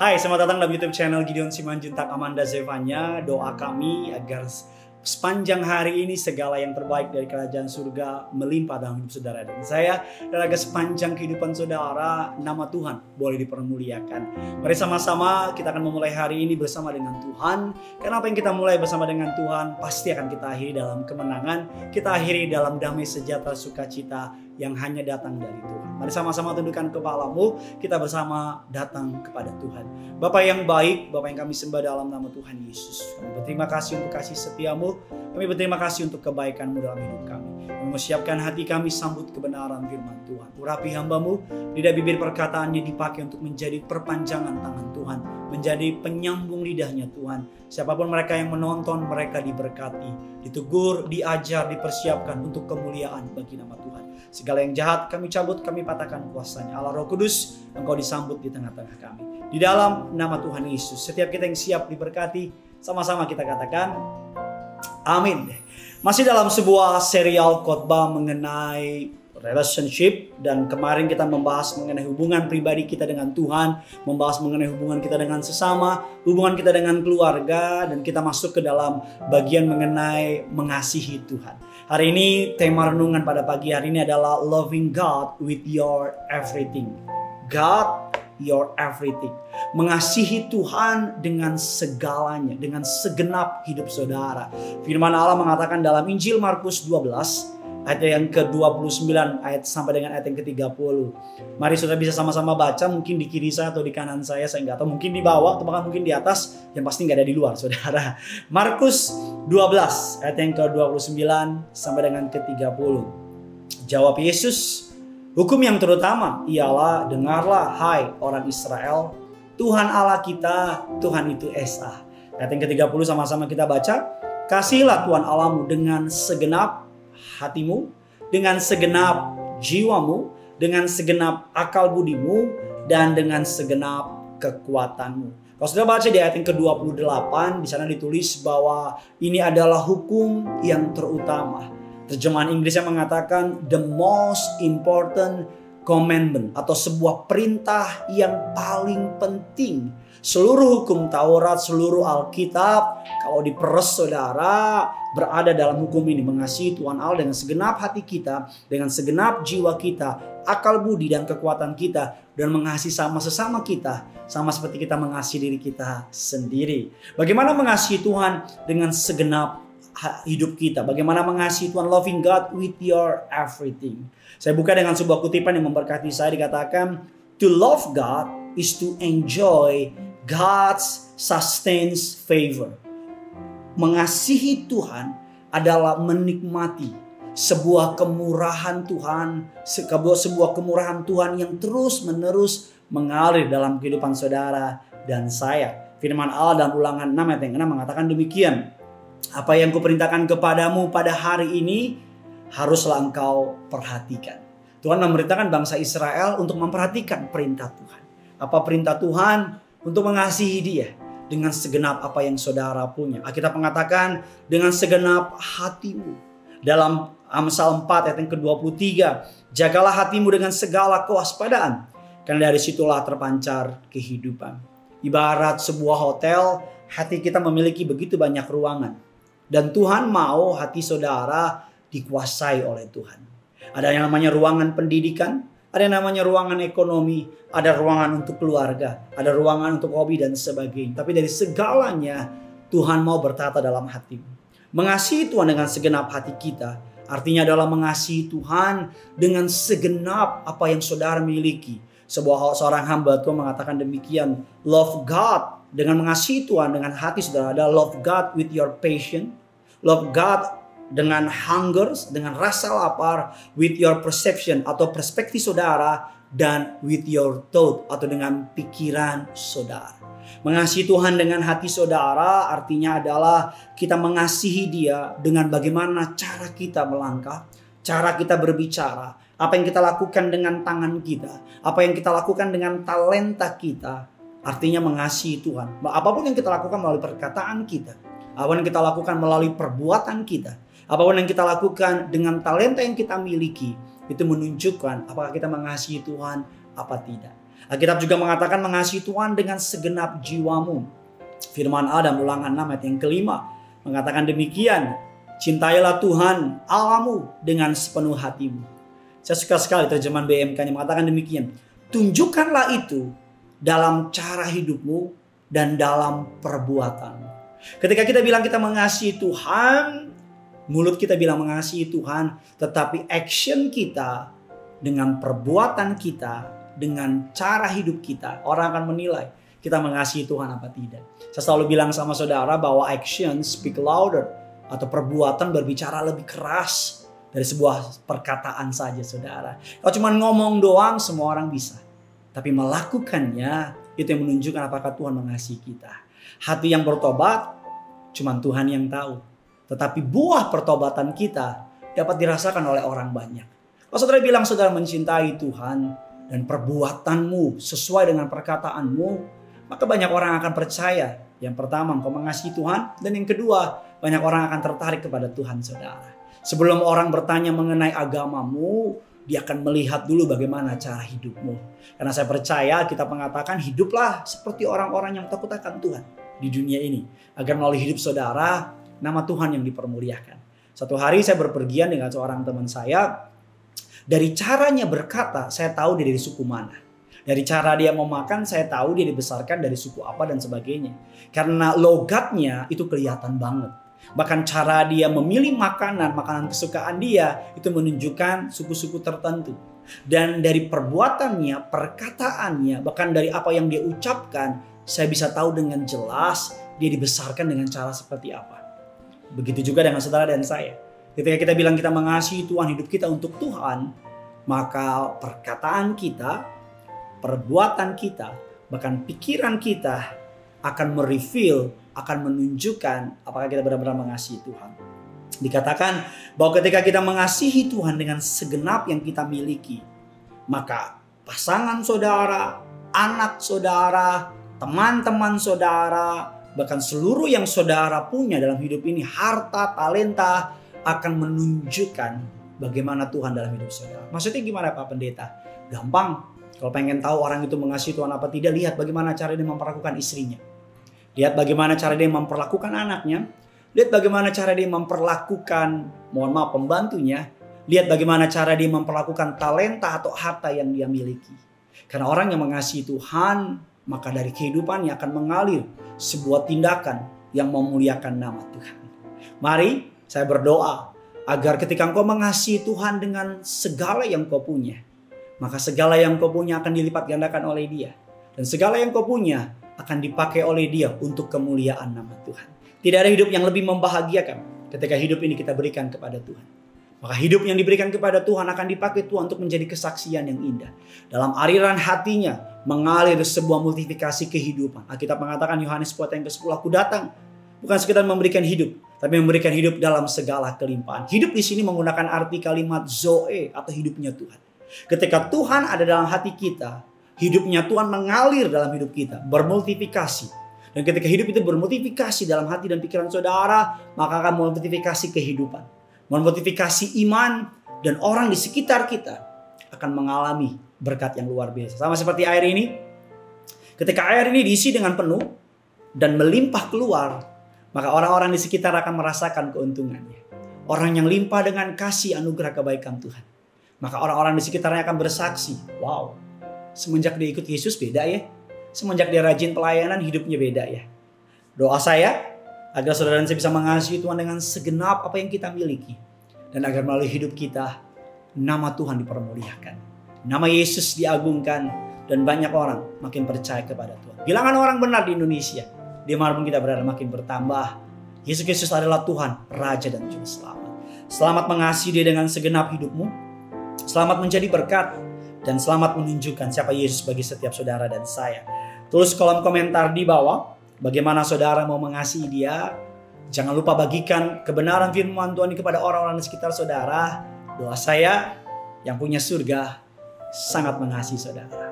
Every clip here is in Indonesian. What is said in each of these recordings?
Hai, selamat datang dalam YouTube channel Gideon Simanjuntak Amanda Zevanya. Doa kami agar sepanjang hari ini segala yang terbaik dari kerajaan surga melimpah dalam hidup saudara dan saya dan agar sepanjang kehidupan saudara nama Tuhan boleh dipermuliakan. Mari sama-sama kita akan memulai hari ini bersama dengan Tuhan. Karena apa yang kita mulai bersama dengan Tuhan pasti akan kita akhiri dalam kemenangan, kita akhiri dalam damai sejahtera sukacita yang hanya datang dari Tuhan. Mari sama-sama tundukkan kepalamu, kita bersama datang kepada Tuhan. Bapak yang baik, Bapak yang kami sembah dalam nama Tuhan Yesus. Kami berterima kasih untuk kasih setiamu, kami berterima kasih untuk kebaikanmu dalam hidup kami. Kami siapkan hati kami sambut kebenaran firman Tuhan. Urapi hambamu, lidah bibir perkataannya dipakai untuk menjadi perpanjangan tangan Tuhan. Menjadi penyambung lidahnya Tuhan. Siapa pun mereka yang menonton, mereka diberkati. Ditegur, diajar, dipersiapkan untuk kemuliaan bagi nama Tuhan. Segala yang jahat kami cabut, kami patahkan kuasanya. Allah Roh Kudus, Engkau disambut di tengah-tengah kami. Di dalam nama Tuhan Yesus, setiap kita yang siap diberkati, sama-sama kita katakan, amin. Masih dalam sebuah serial khotbah mengenai relationship dan kemarin kita membahas mengenai hubungan pribadi kita dengan Tuhan, membahas mengenai hubungan kita dengan sesama, hubungan kita dengan keluarga dan kita masuk ke dalam bagian mengenai mengasihi Tuhan. Hari ini tema renungan pada pagi hari ini adalah loving God with your everything. God your everything. Mengasihi Tuhan dengan segalanya, dengan segenap hidup saudara. Firman Allah mengatakan dalam Injil Markus 12 ayat yang ke-29 ayat sampai dengan ayat yang ke-30. Mari saudara bisa sama-sama baca mungkin di kiri saya atau di kanan saya saya nggak tahu mungkin di bawah atau bahkan mungkin di atas yang pasti nggak ada di luar saudara. Markus 12 ayat yang ke-29 sampai dengan ke-30. Jawab Yesus, hukum yang terutama ialah dengarlah hai orang Israel, Tuhan Allah kita, Tuhan itu Esa. Ayat yang ke-30 sama-sama kita baca. Kasihlah Tuhan Allahmu dengan segenap hatimu, dengan segenap jiwamu, dengan segenap akal budimu, dan dengan segenap kekuatanmu. Kalau sudah baca di ayat yang ke-28, di sana ditulis bahwa ini adalah hukum yang terutama. Terjemahan Inggrisnya mengatakan the most important commandment atau sebuah perintah yang paling penting. Seluruh hukum Taurat, seluruh Alkitab, kalau diperes saudara, berada dalam hukum ini. Mengasihi Tuhan Allah dengan segenap hati kita, dengan segenap jiwa kita, akal budi dan kekuatan kita, dan mengasihi sama sesama kita, sama seperti kita mengasihi diri kita sendiri. Bagaimana mengasihi Tuhan dengan segenap hidup kita? Bagaimana mengasihi Tuhan, loving God with your everything? Saya buka dengan sebuah kutipan yang memberkati saya dikatakan, to love God is to enjoy God's sustains favor. Mengasihi Tuhan adalah menikmati sebuah kemurahan Tuhan, sebuah kemurahan Tuhan yang terus-menerus mengalir dalam kehidupan saudara dan saya. Firman Allah dalam ulangan 6 ayat yang 6 mengatakan demikian. Apa yang kuperintahkan kepadamu pada hari ini haruslah engkau perhatikan. Tuhan memerintahkan bangsa Israel untuk memperhatikan perintah Tuhan. Apa perintah Tuhan? Untuk mengasihi dia dengan segenap apa yang saudara punya. Alkitab mengatakan dengan segenap hatimu. Dalam Amsal 4 ayat yang ke-23, jagalah hatimu dengan segala kewaspadaan karena dari situlah terpancar kehidupan. Ibarat sebuah hotel, hati kita memiliki begitu banyak ruangan. Dan Tuhan mau hati saudara dikuasai oleh Tuhan. Ada yang namanya ruangan pendidikan, ada yang namanya ruangan ekonomi, ada ruangan untuk keluarga, ada ruangan untuk hobi dan sebagainya. Tapi dari segalanya Tuhan mau bertata dalam hatimu. Mengasihi Tuhan dengan segenap hati kita artinya adalah mengasihi Tuhan dengan segenap apa yang saudara miliki. Sebuah seorang hamba Tuhan mengatakan demikian, love God dengan mengasihi Tuhan dengan hati saudara ada love God with your passion, love God dengan hunger, dengan rasa lapar, with your perception atau perspektif saudara, dan with your thought atau dengan pikiran saudara. Mengasihi Tuhan dengan hati saudara artinya adalah kita mengasihi dia dengan bagaimana cara kita melangkah, cara kita berbicara, apa yang kita lakukan dengan tangan kita, apa yang kita lakukan dengan talenta kita, artinya mengasihi Tuhan. Apa pun yang kita lakukan melalui perkataan kita, apa yang kita lakukan melalui perbuatan kita, Apa pun yang kita lakukan dengan talenta yang kita miliki, itu menunjukkan apakah kita mengasihi Tuhan apa tidak. Alkitab juga mengatakan mengasihi Tuhan dengan segenap jiwamu. Firman Adam ulangan 6 ayat yang kelima mengatakan demikian. Cintailah Tuhan Allahmu dengan sepenuh hatimu. Saya suka sekali terjemahan BMK-nya mengatakan demikian. Tunjukkanlah itu dalam cara hidupmu dan dalam perbuatanmu. Ketika kita bilang kita mengasihi Tuhan, mulut kita bilang mengasihi Tuhan, tetapi action kita dengan perbuatan kita dengan cara hidup kita, orang akan menilai kita mengasihi Tuhan apa tidak. Saya selalu bilang sama saudara bahwa action speak louder atau perbuatan berbicara lebih keras dari sebuah perkataan saja saudara. Kalau cuma ngomong doang semua orang bisa. Tapi melakukannya itu yang menunjukkan apakah Tuhan mengasihi kita. Hati yang bertobat cuma Tuhan yang tahu. Tetapi buah pertobatan kita dapat dirasakan oleh orang banyak. Kalau saudara bilang saudara mencintai Tuhan, dan perbuatanmu sesuai dengan perkataanmu, maka banyak orang akan percaya. Yang pertama, engkau mengasihi Tuhan. Dan yang kedua, banyak orang akan tertarik kepada Tuhan saudara. Sebelum orang bertanya mengenai agamamu, dia akan melihat dulu bagaimana cara hidupmu. Karena saya percaya kita mengatakan hiduplah seperti orang-orang yang takut akan Tuhan di dunia ini. Agar melalui hidup saudara, nama Tuhan yang dipermuliakan. Satu hari saya berpergian dengan seorang teman saya dari caranya berkata, saya tahu dia dari suku mana. Dari cara dia mau makan, saya tahu dia dibesarkan dari suku apa dan sebagainya. Karena logatnya itu kelihatan banget. Bahkan cara dia memilih makanan, makanan kesukaan dia itu menunjukkan suku-suku tertentu. Dan dari perbuatannya, perkataannya, bahkan dari apa yang dia ucapkan, saya bisa tahu dengan jelas dia dibesarkan dengan cara seperti apa. Begitu juga dengan saudara dan saya. Ketika kita bilang kita mengasihi Tuhan, hidup kita untuk Tuhan, maka perkataan kita, perbuatan kita, bahkan pikiran kita akan mereveal, akan menunjukkan apakah kita benar-benar mengasihi Tuhan. Dikatakan bahwa ketika kita mengasihi Tuhan dengan segenap yang kita miliki, maka pasangan saudara, anak saudara, teman-teman saudara, bahkan seluruh yang saudara punya dalam hidup ini, harta, talenta, akan menunjukkan bagaimana Tuhan dalam hidup saudara. Maksudnya gimana Pak Pendeta? Gampang. Kalau pengen tahu orang itu mengasihi Tuhan apa tidak, lihat bagaimana cara dia memperlakukan istrinya. Lihat bagaimana cara dia memperlakukan anaknya. Lihat bagaimana cara dia memperlakukan, mohon maaf, pembantunya. Lihat bagaimana cara dia memperlakukan talenta atau harta yang dia miliki. Karena orang yang mengasihi Tuhan, maka dari kehidupannya akan mengalir sebuah tindakan yang memuliakan nama Tuhan. Mari saya berdoa agar ketika engkau mengasihi Tuhan dengan segala yang kau punya, maka segala yang kau punya akan dilipat gandakan oleh Dia. Dan segala yang kau punya akan dipakai oleh Dia untuk kemuliaan nama Tuhan. Tidak ada hidup yang lebih membahagiakan ketika hidup ini kita berikan kepada Tuhan. Maka hidup yang diberikan kepada Tuhan akan dipakai Tuhan untuk menjadi kesaksian yang indah. Dalam aliran hatinya mengalir sebuah multiplikasi kehidupan. Alkitab mengatakan Yohanes 10 yang ke-10 aku datang bukan sekedar memberikan hidup, tapi memberikan hidup dalam segala kelimpahan. Hidup di sini menggunakan arti kalimat zoe atau hidupnya Tuhan. Ketika Tuhan ada dalam hati kita, hidupnya Tuhan mengalir dalam hidup kita, bermultiplikasi. Dan ketika hidup itu bermultiplikasi dalam hati dan pikiran saudara, maka akan multiplikasi kehidupan. Multiplikasi iman dan orang di sekitar kita akan mengalami berkat yang luar biasa. Sama seperti air ini. Ketika air ini diisi dengan penuh dan melimpah keluar, maka orang-orang di sekitar akan merasakan keuntungannya. Orang yang limpah dengan kasih anugerah kebaikan Tuhan. Maka orang-orang di sekitarnya akan bersaksi, wow, semenjak dia ikut Yesus beda ya. Semenjak dia rajin pelayanan hidupnya beda ya. Doa saya agar saudara dan saya bisa mengasihi Tuhan dengan segenap apa yang kita miliki. Dan agar melalui hidup kita nama Tuhan dipermuliakan. Nama Yesus diagungkan dan banyak orang makin percaya kepada Tuhan. Bilangan orang benar di Indonesia di mana pun kita berada makin bertambah. Yesus Kristus adalah Tuhan, Raja dan Juru Selamat. Selamat mengasihi dia dengan segenap hidupmu. Selamat menjadi berkat. Dan selamat menunjukkan siapa Yesus bagi setiap saudara dan saya. Tulis kolom komentar di bawah. Bagaimana saudara mau mengasihi dia. Jangan lupa bagikan kebenaran firman Tuhan ini kepada orang-orang di sekitar saudara. Doa saya yang punya surga sangat mengasihi saudara.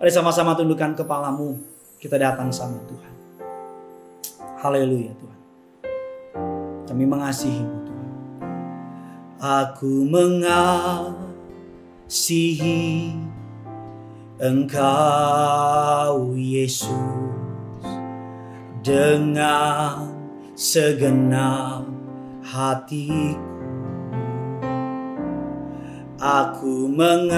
Mari sama-sama tundukkan kepalamu. Kita datang sama Tuhan. Haleluya Tuhan. Kami mengasihimu Tuhan. Aku mengasihi Engkau Yesus dengan segenap hatiku. Aku mengasihi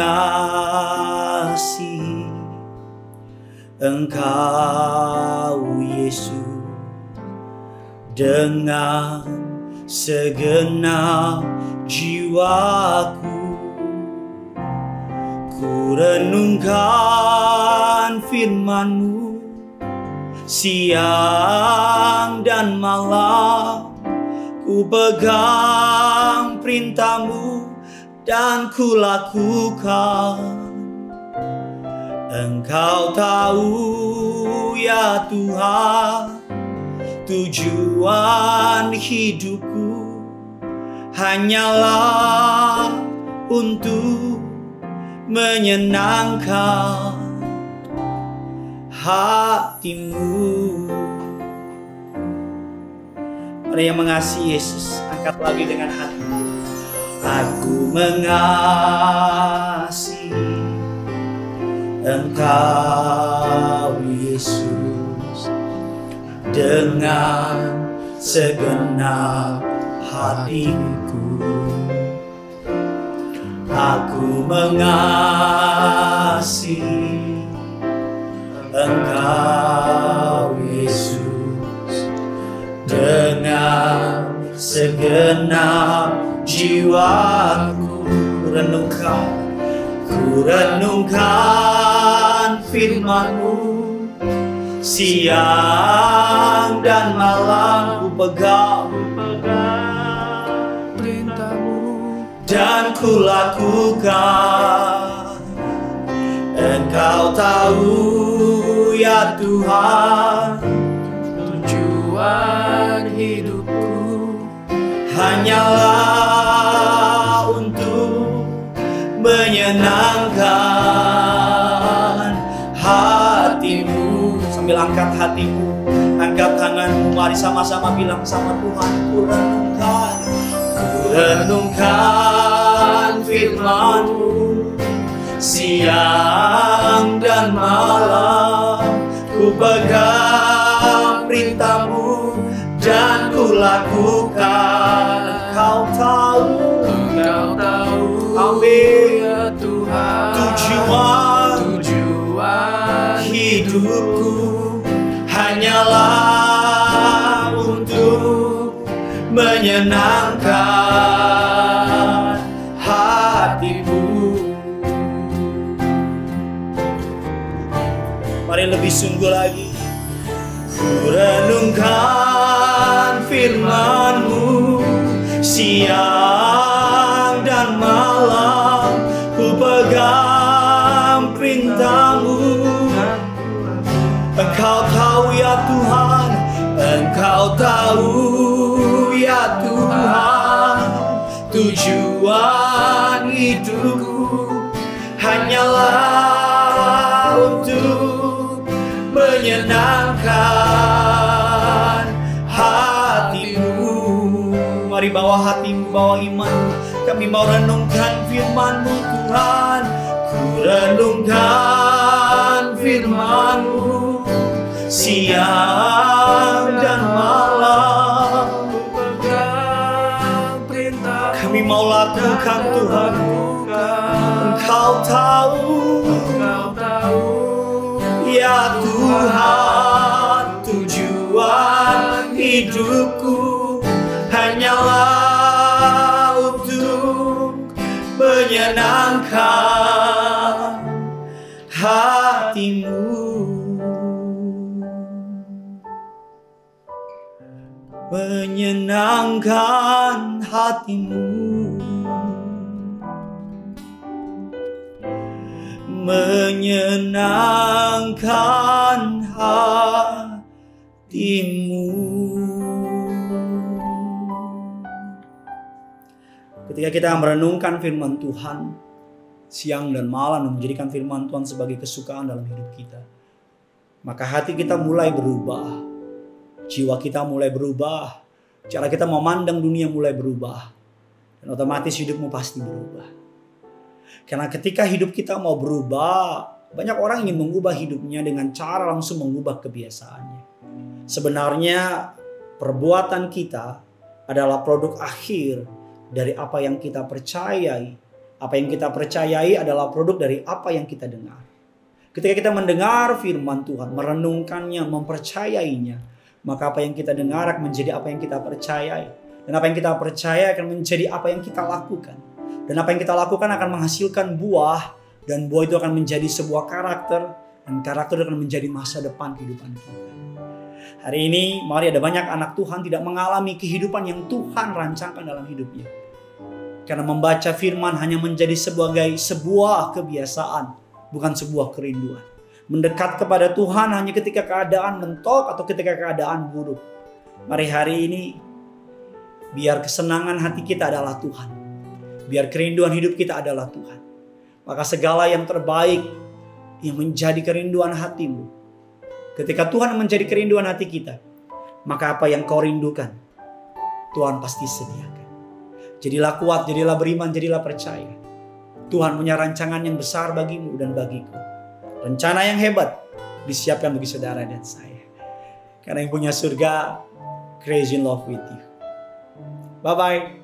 Engkau Yesus. Dengan segenap jiwaku. Ku renungkan firmanmu siang dan malam ku pegang perintahmu dan ku lakukan. Engkau tahu ya Tuhan tujuan hidupku hanyalah untuk menyenangkan hatimu. Mari yang mengasihi Yesus, angkat lagi dengan hatimu. Aku mengasihi Engkau Yesus dengan segenap hatiku Aku mengasihi Engkau Yesus. Dengan segenap jiwaku renungkan ku renungkan firmanmu. Siang dan malam ku pegang perintahmu dan ku lakukan. Engkau tahu ya Tuhan tujuan hidupku hanyalah untuk menyenangkan hatimu. Sambil angkat hatimu angkat tanganmu mari sama-sama bilang sama Tuhan ku renungkan ku renungkan firmanmu. Siang Mari lebih sungguh lagi. Ku renungkan firmanmu siang dan malam. Ku pegang perintahmu. Engkau tahu ya Tuhan Engkau tahu ya Tuhan. Tujuan hidupku Hanyalah menyenangkan hatimu. Mari bawa hatimu, bawa iman Kami mau renungkan firmanmu Tuhan. Ku renungkan firmanmu Siang dan malam. Kami mau lakukan Tuhan. Engkau tahu hidupku hanyalah untuk menyenangkan hatimu menyenangkan hatimu menyenangkan hatimu. Ketika kita merenungkan firman Tuhan siang dan malam dan menjadikan firman Tuhan sebagai kesukaan dalam hidup kita, maka hati kita mulai berubah, jiwa kita mulai berubah, cara kita memandang dunia mulai berubah, dan otomatis hidupmu pasti berubah. Karena ketika hidup kita mau berubah, Banyak orang ingin mengubah hidupnya dengan cara langsung mengubah kebiasaannya. Sebenarnya perbuatan kita adalah produk akhir dari apa yang kita percayai. Apa yang kita percayai adalah produk dari apa yang kita dengar. Ketika kita mendengar firman Tuhan, merenungkannya, mempercayainya, maka apa yang kita dengar akan menjadi apa yang kita percayai. Dan apa yang kita percaya akan menjadi apa yang kita lakukan. Dan apa yang kita lakukan akan menghasilkan buah. Dan buah itu akan menjadi sebuah karakter. Dan karakter akan menjadi masa depan kehidupan kita. Hari ini mari ada banyak anak Tuhan tidak mengalami kehidupan yang Tuhan rancangkan dalam hidupnya. Karena membaca firman hanya menjadi sebagai sebuah kebiasaan, bukan sebuah kerinduan. Mendekat kepada Tuhan hanya ketika keadaan mentok atau ketika keadaan buruk. Mari hari ini biar kesenangan hati kita adalah Tuhan. Biar kerinduan hidup kita adalah Tuhan. Maka segala yang terbaik yang menjadi kerinduan hatimu. Ketika Tuhan menjadi kerinduan hati kita, maka apa yang kau rindukan, Tuhan pasti sediakan. Jadilah kuat, jadilah beriman, jadilah percaya. Tuhan punya rancangan yang besar bagimu dan bagiku. Rencana yang hebat disiapkan bagi saudara dan saya. Karena yang punya surga, crazy in love with you. Bye-bye.